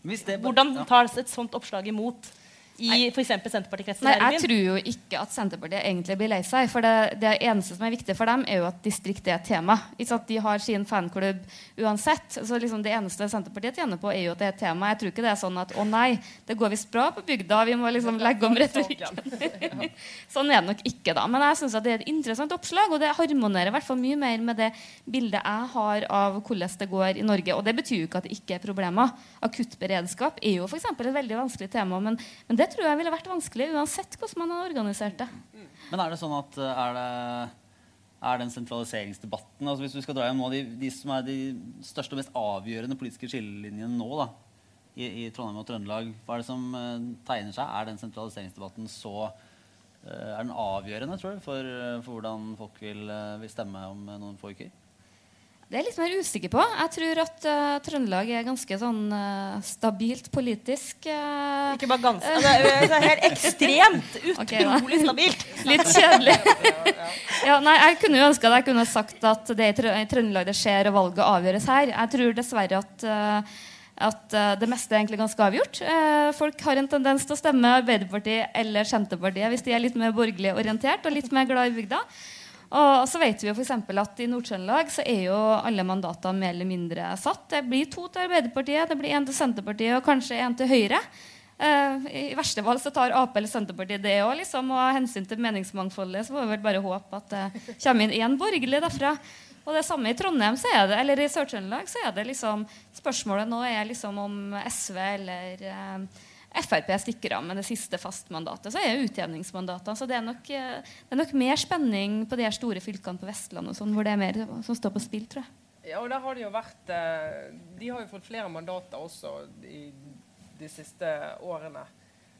Hvordan tas et sånt oppslag imot i f.eks. Senterpartikretsen? Nei, Jeg tror jo ikke at Senterpartiet egentlig blir lei seg. For det, det eneste som er viktig for dem, er jo at distrikt er et tema. Ikke at De har sin fanklubb uansett. Så liksom det eneste Senterpartiet tjener på, er jo at det er et tema. Jeg tror ikke det er sånn at å nei, det går visst bra på bygda, vi må liksom legge om retorikken. [LAUGHS] sånn er det nok ikke, da. Men jeg syns det er et interessant oppslag, og det harmonerer i hvert fall mye mer med det bildet jeg har av hvordan det går i Norge. Og det betyr jo ikke at det ikke er problemer. Akuttberedskap er jo f.eks. et veldig vanskelig tema, men, men det tror jeg ville vært vanskelig uansett hvordan man har organisert det. Men er det sånn at eh, er det er den sentraliseringsdebatten altså Hvis du skal dra hjem nå de, de som er de største og mest avgjørende politiske skillelinjene nå da, i, i Trondheim og Trøndelag, hva er det som eh, tegner seg? Er den sentraliseringsdebatten så eh, Er den avgjørende tror du, for, for hvordan folk vil, vil stemme om noen få uker? Det er jeg litt mer usikker på. Jeg tror at uh, Trøndelag er ganske sånn uh, stabilt politisk. Uh, Ikke bare ganske. Altså, det er helt ekstremt [LAUGHS] utrolig okay, stabilt. Litt kjedelig. ja, nei, jeg kunne jo ønska at jeg kunne sagt at det er i Trøndelag det skjer, og valget avgjøres her. Jeg tror dessverre at at det meste er egentlig ganske avgjort. Folk har en tendens til å stemme Arbeiderpartiet eller Senterpartiet hvis de er litt mer borgerlig orientert og litt mer glad i bygda. Og så vet vi jo for at I Nord-Trøndelag så er jo alle mandatene mer eller mindre satt. Det blir to til Arbeiderpartiet, det blir én til Senterpartiet og kanskje én til Høyre. Uh, I verste fall så tar Ap eller Senterpartiet det òg. Liksom, og av hensyn til meningsmangfoldet så får vi vel bare håpe at det kommer inn én borgerlig derfra. Og det samme i Trondheim så er det, eller i Sør-Trøndelag så er det liksom Spørsmålet nå er liksom om SV eller uh, Frp stikker av med det siste fastmandatet. Så er det utjevningsmandatene. Så det er, nok, eh, det er, nok, mer spenning på de store fylkene på Vestlandet sånn, hvor det er mer som står på spill, tror jeg. Ja, og der har De jo vært, eh, de har jo fått flere mandater også i de siste årene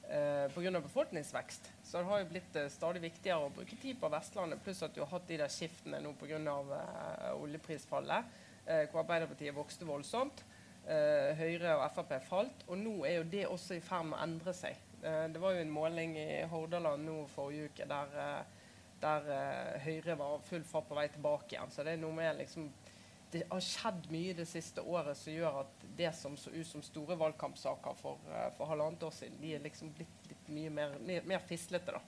eh, pga. befolkningsvekst. Så det har jo blitt eh, stadig viktigere å bruke tid på Vestlandet. Pluss at du har hatt de der skiftene nå pga. Eh, oljeprisfallet, hvor Arbeiderpartiet vokste voldsomt. Uh, Høyre og Frp falt. Og nå er jo det også i ferd med å endre seg. Uh, det var jo en måling i Hordaland nå forrige uke der, uh, der Høyre var full fart på vei tilbake igjen. Så det er noe med liksom Det har skjedd mye det siste året som gjør at det som så ut som store valgkampsaker for, for halvannet år siden, de er liksom blitt litt mye mer, mer fislete, da.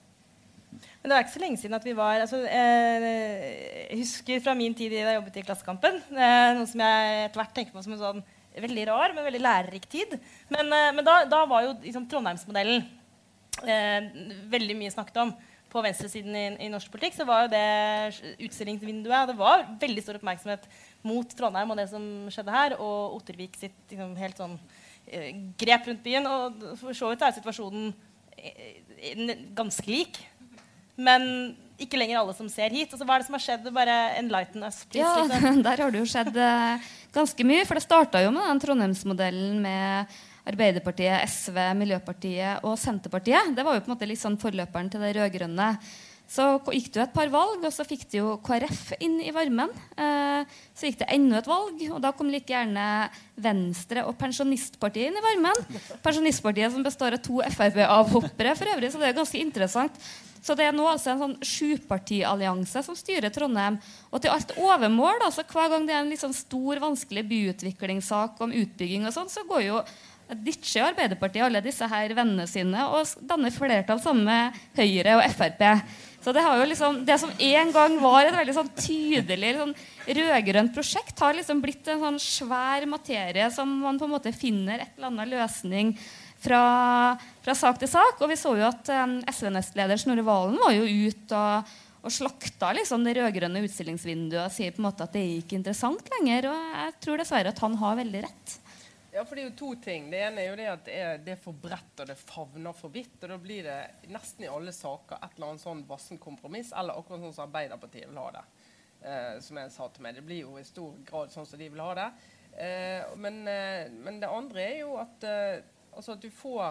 Men det er ikke så lenge siden at vi var altså, eh, Jeg husker fra min tid da jeg jobbet i Klassekampen, eh, noe som jeg etter hvert tenker på som en sånn veldig rar, men veldig lærerik tid. Men, uh, men da, da, var jo liksom, Trondheimsmodellen eh, veldig mye snakket om. På venstresiden i, i, norsk politikk så var jo det utstillingsvinduet Det var veldig stor oppmerksomhet mot Trondheim og det som skjedde her, og Ottervik sitt liksom, helt sånn uh, grep rundt byen. Og for så vidt er situasjonen ganske lik. Men ikke lenger alle som ser hit. Altså, hva er det som har skjedd? Bare enlighten us, please. Ja, liksom. [LAUGHS] Der har det jo skjedd uh, ganske mye. For det starta jo med den Trondheimsmodellen med Arbeiderpartiet, SV, Miljøpartiet og Senterpartiet. Det var jo på en måte litt sånn forløperen til det rød-grønne. Så gikk det jo et par valg, og så fikk det jo KrF inn i varmen. Eh, så gikk det enda et valg, og da kom like gjerne Venstre og Pensjonistpartiet inn i varmen. Pensjonistpartiet som består av to Frp-avhoppere for øvrig, så det er ganske interessant. Så det er nå altså en sånn sjupartiallianse som styrer Trondheim. Og til alt overmål, altså hver gang det er en liksom stor, vanskelig byutviklingssak om utbygging, og sånn, så går jo ditcher Arbeiderpartiet alle disse her vennene sine og danner flertall sammen med Høyre og Frp. Så det, har jo liksom, det som en gang var et veldig sånn tydelig sånn rød-grønt prosjekt, har liksom blitt en sånn svær materie som man på en måte finner et eller annet løsning fra, fra sak til sak. Og vi så jo at um, SV-nestleder Snorre Valen var jo ute og, og slakta liksom, det rød-grønne utstillingsvinduet og sier på en måte at det er ikke interessant lenger. Og jeg tror dessverre at han har veldig rett. Ja, for Det er jo to ting. Det ene er jo det at det er, det er for bredt og det favner for vidt. og Da blir det nesten i alle saker et eller annet sånn vassen kompromiss, eller akkurat sånn som Arbeiderpartiet vil ha det. Eh, som jeg sa til meg. Det blir jo i stor grad sånn som de vil ha det. Eh, men, eh, men, det andre er jo at eh, Altså at du får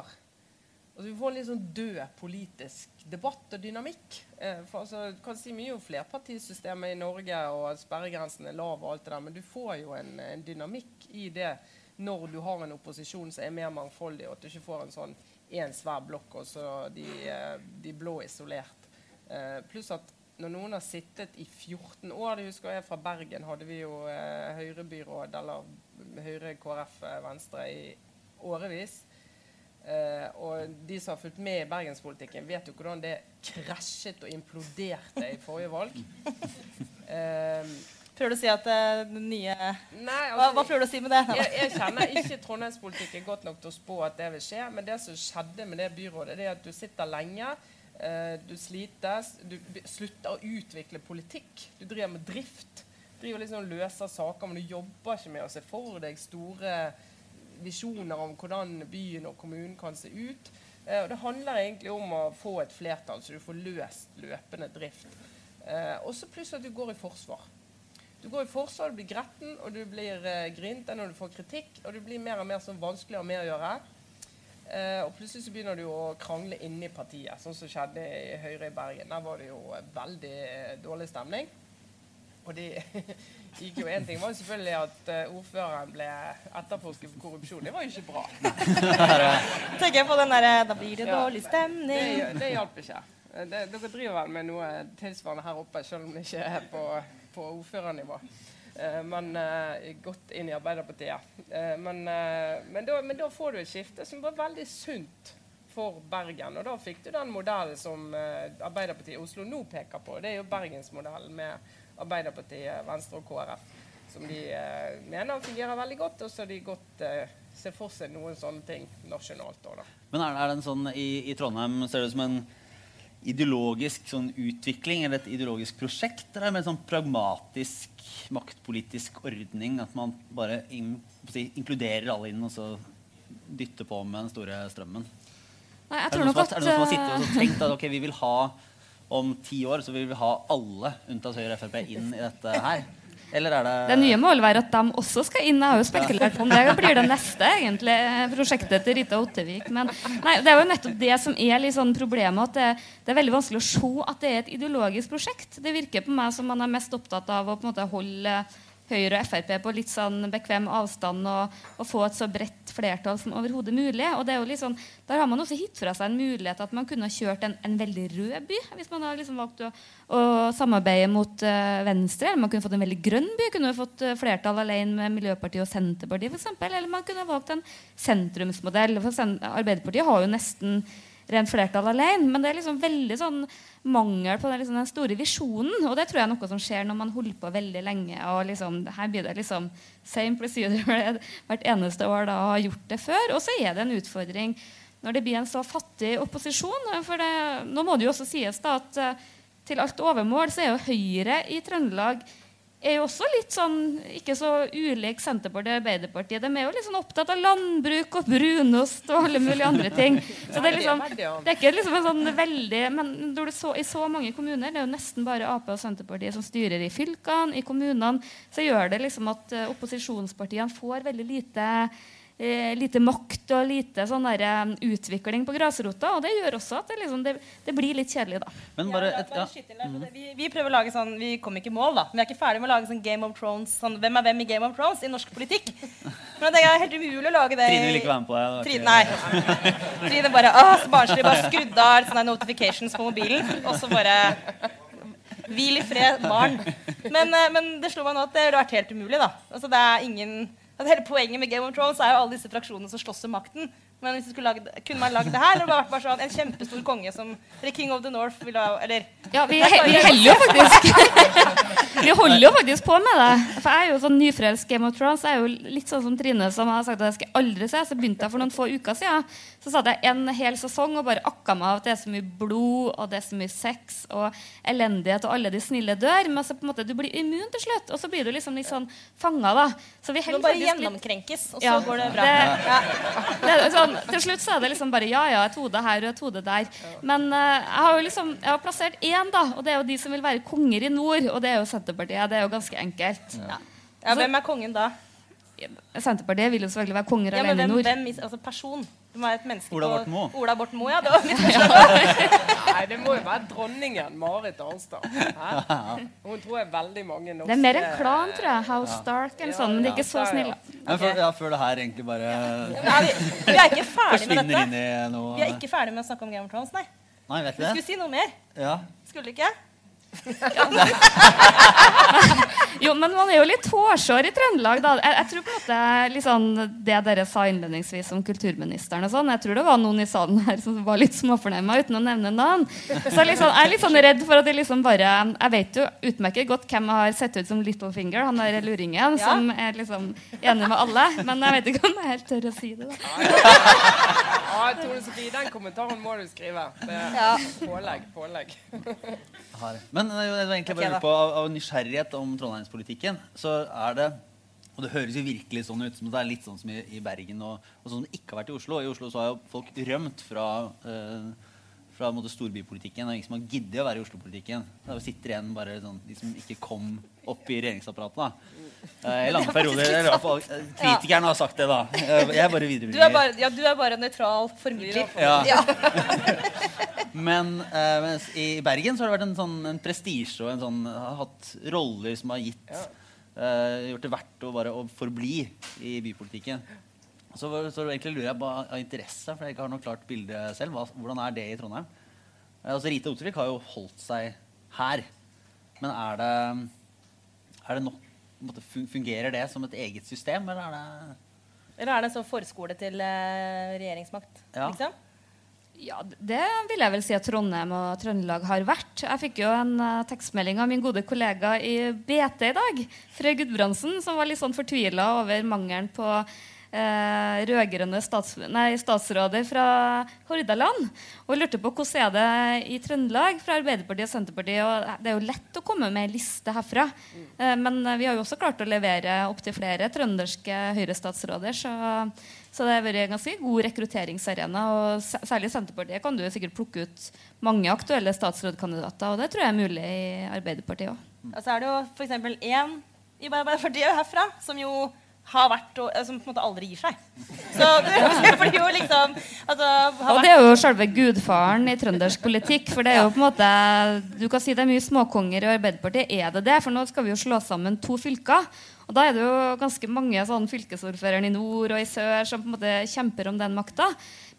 altså Vi får en litt sånn død politisk debatt og dynamikk. Eh, for altså, Du kan si mye om flerpartisystemet i Norge, og at sperregrensen er lav, og alt det der, men du får jo en, en, dynamikk i det når du har en opposisjon som er mer mangfoldig, og at du ikke får en sånn én svær blokk og så de, eh, de blå isolert. Eh, pluss at når noen har sittet i 14 år det husker jeg Fra Bergen hadde vi jo eh, Høyre-byråd, eller Høyre, KrF, eh, Venstre i årevis. Eh, og de som har fulgt med i bergenspolitikken, vet jo hvordan det krasjet og imploderte i forrige valg. Uh, [LAUGHS] prøver du å si at uh, den nye nei, altså, hva, hva, prøver du å si med det? jeg, jeg, kjenner ikke trondheimspolitikken godt nok til å spå at det vil skje. Men det som skjedde med det byrådet, det er at du sitter lenge. du slites. Du slutter å utvikle politikk. Du driver med drift. Du driver liksom løser saker, men du jobber ikke med å se for deg store visjoner om hvordan byen og kommunen kan se ut. Eh, og det handler egentlig om å få et flertall, så du får løst løpende drift. Eh, og så plutselig at du går i forsvar. Du går i forsvar, du blir gretten og du blir eh, grint når du får kritikk. Og du blir mer og mer sånn vanskelig å ha med å gjøre. Eh, og plutselig så begynner du å krangle inni partiet, sånn som skjedde i Høyre i Bergen. Der var det jo veldig dårlig stemning. Og det [LAUGHS] gikk jo En ting var jo selvfølgelig at uh, ordføreren ble etterforsket for korrupsjon. Det var jo ikke bra. [LAUGHS] Tenker jeg på den der, Da blir det dårlig stemning. Det, det hjalp ikke. Eh, Det, dere driver vel med noe tilsvarende her oppe, selv om det ikke er på, på ordførernivå. Eh, men eh, godt inn i Arbeiderpartiet. Eh, men, men, da, men da får du et skifte som var veldig sunt for Bergen. Og da fikk du den modellen som Arbeiderpartiet i Oslo nå peker på. Det er jo bergensmodellen med Arbeiderpartiet, Venstre og KrF. Som de mener fungerer veldig godt, og så de godt ser for seg noen sånne ting nasjonalt. også, Da. Men er, er det en sånn i, i Trondheim ser det ut som en ideologisk sånn utvikling eller et ideologisk prosjekt? Eller med en sånn pragmatisk maktpolitisk ordning? At man bare in, si, inkluderer alle inn og så dytter på med den store strømmen? Nei, Er det, tror noen som, har- som har sittet eh, og tenkt at okay, vi vil ha om ti år så vil vi ha alle unntatt Høyre og Frp inn i dette her? Eller er det Det nye må vel være at de også skal inn. Jeg har jo spekulert på om det blir det neste egentlig, prosjektet til Rita Ottevik. Men nei, det er jo nettopp det som er litt sånn problemet. At det, det er veldig vanskelig å se at det er et ideologisk prosjekt. Det virker på meg som man er mest opptatt av å på en måte holde Høyre og Frp på litt sånn bekvem avstand og, og få et så bredt flertall som overhodet mulig. Og det er jo sånn, Der har man også gitt fra seg en mulighet at man kunne ha kjørt en, en veldig rød by. Hvis man har liksom valgt å, å samarbeide mot uh, Venstre. Eller man kunne fått en veldig grønn by. Kunne fått eh, flertall alene med Miljøpartiet og Senterpartiet f.eks. Eller man kunne ha valgt en sentrumsmodell. For Arbeiderpartiet har jo nesten rent flertall alene. Men det er liksom veldig sånn mangel på den, liksom, den store visjonen. Og det tror jeg er noe som skjer når man holder på veldig lenge. og liksom, Her blir det liksom same procedure hvert eneste år da, har gjort det før. Og så er det en utfordring når det blir en så fattig opposisjon. For det, nå må det jo også sies da at eh, til alt overmål så er jo Høyre i Trøndelag er jo også litt sånn ikke så ulik Senterpartiet og Arbeiderpartiet. De er jo litt sånn opptatt av landbruk og brunost og alle mulige andre ting. Så det er liksom det er ikke liksom en sånn veldig Men så, i så mange kommuner, det er jo nesten bare Ap og Senterpartiet som styrer i fylkene, i kommunene, så gjør det liksom at eh, opposisjonspartiene får veldig lite eh, lite makt og lite sånn der, utvikling på grasrota. Og det gjør også at det, liksom, det, det blir litt kjedelig, da. Men bare et, ja. der, vi, vi prøver å lage sånn Vi kom ikke i mål, da. Men vi er ikke ferdig med å lage sånn Game of Thrones sånn, Hvem er hvem i Game of Thrones i norsk politikk? [LAUGHS] Men det er helt umulig å lage det. Trine vil ikke være med på det. det. Trine, nei. [LAUGHS] Trine bare Å, så barnslig. Bare skrudde av sånne notifications på mobilen. Og så bare Hvil i fred, barn. Men, eh, men det slo meg nå at det ville vært helt umulig. da. Altså, det er ingen... Altså, hele poenget med Game of Thrones er jo alle disse fraksjonene som slåss om makten. Men hvis du lage, kunne man lagd det her? Eller bare vært bare sånn en kjempestor konge som The King of the North ville ha Eller Ja, vi, he- vi holder jo faktisk [LAUGHS] Vi holder jo faktisk på med det. For jeg er jo sånn nyfrelst Game of Thrones. Jeg er jo litt sånn som Trine, som har sagt at jeg skal aldri se. Så begynte jeg for noen få uker siden. Så satt jeg en hel sesong og bare akka meg av at det er så mye blod og det er så mye sex og elendighet, og alle de snille dør. Men så på en måte du blir immun til slutt, og så blir du liksom litt sånn fanga, da. Så vi Du må bare gjennomkrenkes, og så Ja, går det bra. det- det er sånn, til slutt så er det liksom bare ja, ja, et hode her og et hode der. Men uh, jeg har jo liksom jeg har plassert én, da, og det er jo de som vil være konger i nord. Og det er jo Senterpartiet. Det er jo ganske enkelt. Ja, hvem er kongen da? Senterpartiet vil jo selvfølgelig være konger Ja, alene i hvem, nord. hvem altså person? Det må være et menneske Ola Borten Moe. Ola Borten Moe, ja. Det var mitt [LAUGHS] første. Nei, det må jo være dronningen Marit Arnstad. Hæ? Hun tror jeg veldig mange norske Det er mer en klan, tror jeg. House Stark eller Ja, sånn. Men de er ikke så snill ja. snille. Men før, ja, før det her egentlig bare Ja, vi, vi er ikke ferdig med dette. inn i noe Vi er ikke ferdig med å snakke om Game of Thrones, nei. Nei, vet Vi du skulle det? si noe mer. Ja. Skulle ikke? Jo, men man er jo litt hårsår i Trøndelag, da. Jeg, jeg tror på en måte liksom, det dere sa innledningsvis om kulturministeren og sånn, jeg tror det var noen i salen her som var litt småfornærma uten å nevne navn. Så liksom, jeg er litt sånn redd for at de liksom bare Jeg vet jo utmerket godt hvem jeg har sett ut som Littlefinger, han der luringen, Ja. som er liksom enig med alle, men jeg vet ikke om jeg helt tør å si det, da. Ja, Tone Sofie, den kommentaren må du skrive. Det er pålegg, pålegg. Har. Men eh, det var egentlig Ok, bare på, av, av nysgjerrighet om trondheimspolitikken, så er det og det høres jo virkelig sånn ut som det er litt sånn som i, i Bergen og, og sånn som det ikke har vært i Oslo. I Oslo så har jo folk rømt fra, eh, fra en måte, storbypolitikken. Det er ingen som har giddet å være i Oslo-politikken. Da sitter igjen bare sånn, de som ikke kom opp i regjeringsapparatet. da. Eh, I lange [LAUGHS] perioder. eh, Kritikerne har sagt det, da. Jeg er bare Du er bare, ja, du er bare nøytral formidler. Ja. Ja. [LAUGHS] Men uh, mens i Bergen så har det vært en, sånn, en prestisje og en sånn, har hatt roller som har gitt uh, gjort det verdt å bare å forbli i bypolitikken. Så, så egentlig lurer jeg på av interesse, for jeg ikke har noe klart bilde selv. Hva, hvordan er det i Trondheim? Eh, altså Rita Ottervik har jo holdt seg her. Men er det, er det nok måte, Fungerer det som et eget system, eller er det Eller er det sånn forskole til eh, regjeringsmakt? Ja. Liksom? Ja, det vil jeg vel si at Trondheim og Trøndelag har vært. Jeg fikk jo en eh, tekstmelding av min gode kollega i BT i dag, Frøy Gudbrandsen, som var litt sånn fortvila over mangelen på eh, rød-grønne stats statsråder fra Hordaland. Og lurte på hvordan er det i Trøndelag fra Arbeiderpartiet og Senterpartiet. Og det er jo lett å komme med ei liste herfra. Eh, men vi har jo også klart å levere opptil flere trønderske Høyre-statsråder. Så, så det har vært en ganske god rekrutteringsarena. Og særlig i Senterpartiet kan du sikkert plukke ut mange aktuelle statsrådkandidater. Og det tror jeg er mulig i Arbeiderpartiet òg. Og så er det jo f.eks. én i Arbeiderpartiet herfra som jo har vært og, eh, Som på en måte aldri gir seg. Så [LAUGHS] det blir jo liksom altså, har Og det er jo selve gudfaren i trøndersk politikk. For det er jo på en måte Du kan si det er mye småkonger i Arbeiderpartiet. Er det det? For nå skal vi jo slå sammen to fylker. Og da er det jo ganske mange sånn fylkesordføreren i nord og i sør som på en måte kjemper om den makta.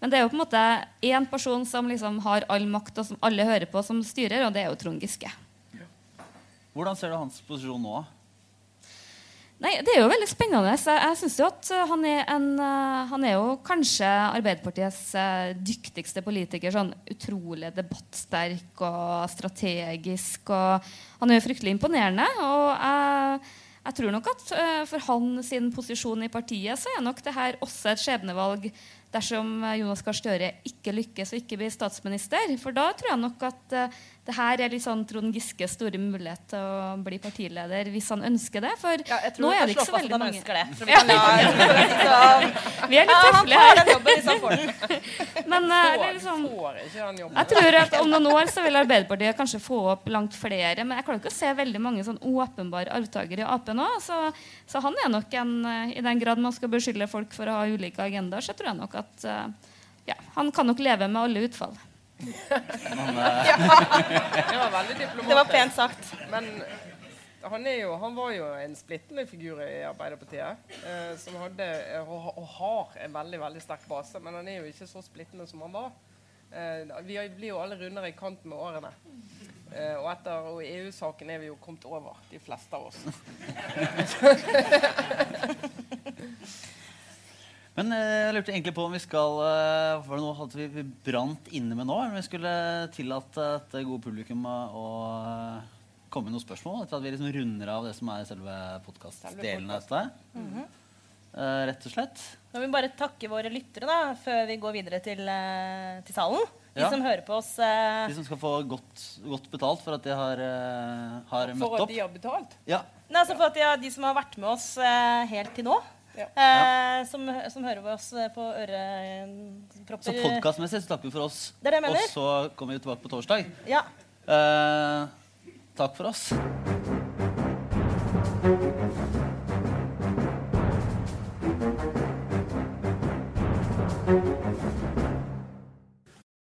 Men det er jo på en måte én person som liksom har all makt, og som alle hører på, som styrer, og det er jo Trond Giske. Hvordan ser du hans posisjon nå? Nei, Det er jo veldig spennende. Jeg, jeg synes jo at uh, han er, en, uh, han er jo kanskje Arbeiderpartiets uh, dyktigste politiker. Sånn utrolig debattsterk og strategisk. Og han er jo fryktelig imponerende. Og jeg, jeg tror nok at for han sin posisjon i partiet så er nok det her også et skjebnevalg dersom Jonas Gahr Støre ikke lykkes og ikke blir statsminister. For da tror jeg nok at det her er litt sånn Trond Giskes store mulighet til å bli partileder hvis han ønsker det. For ja, jeg tror nå er det ikke så veldig mange. det. Vi ja. [LAUGHS] Vi er litt tar her. [LAUGHS] Men eh, Får, liksom, får jeg tror at om noen år så vil Arbeiderpartiet kanskje få opp langt flere. Men jeg klarer ikke å se veldig mange sånn åpenbare arvtakere i Ap nå. Så, så han er nok en eh, I den grad man skal beskylde folk for å ha ulike agendaer, så tror jeg nok at eh, ja, han kan nok leve med alle utfall. Men, ja. [LAUGHS] Det var veldig diplomatisk. Det var pent sagt. Men han, er jo, han var jo en splittende figur i Arbeiderpartiet. Eh, som hadde, eh, og, og har en veldig veldig sterk base. Men han er jo ikke så splittende som han var. Eh, vi blir jo alle rundere i kanten med årene. Eh, og etter EU-saken er vi jo kommet over, de fleste av oss. [LAUGHS] [LAUGHS] Men eh, jeg lurte egentlig på om vi skal eh, Var det noe hadde vi, vi brant inne med nå? Eller om vi skulle tillate et gode publikum å, eh, komme med noen spørsmål? Etter at vi liksom runder av det som er selve podkastdelen av dette. Eh, rett og slett. Nå vil vi bare takke våre lyttere da, før vi går videre til, til salen. De Ja. som hører på oss. eh, De som skal få godt, godt betalt for at de har, eh, har For at de har betalt. Ja. Nei, altså for at de, de som har vært med oss eh, helt til nå. Ja. Eh, som, som hører på oss eh, på ørepropper. Så podkastmessig takk takker vi for oss. Det er det jeg mener. Og så kommer vi tilbake på torsdag. Ja. Eh, takk for oss.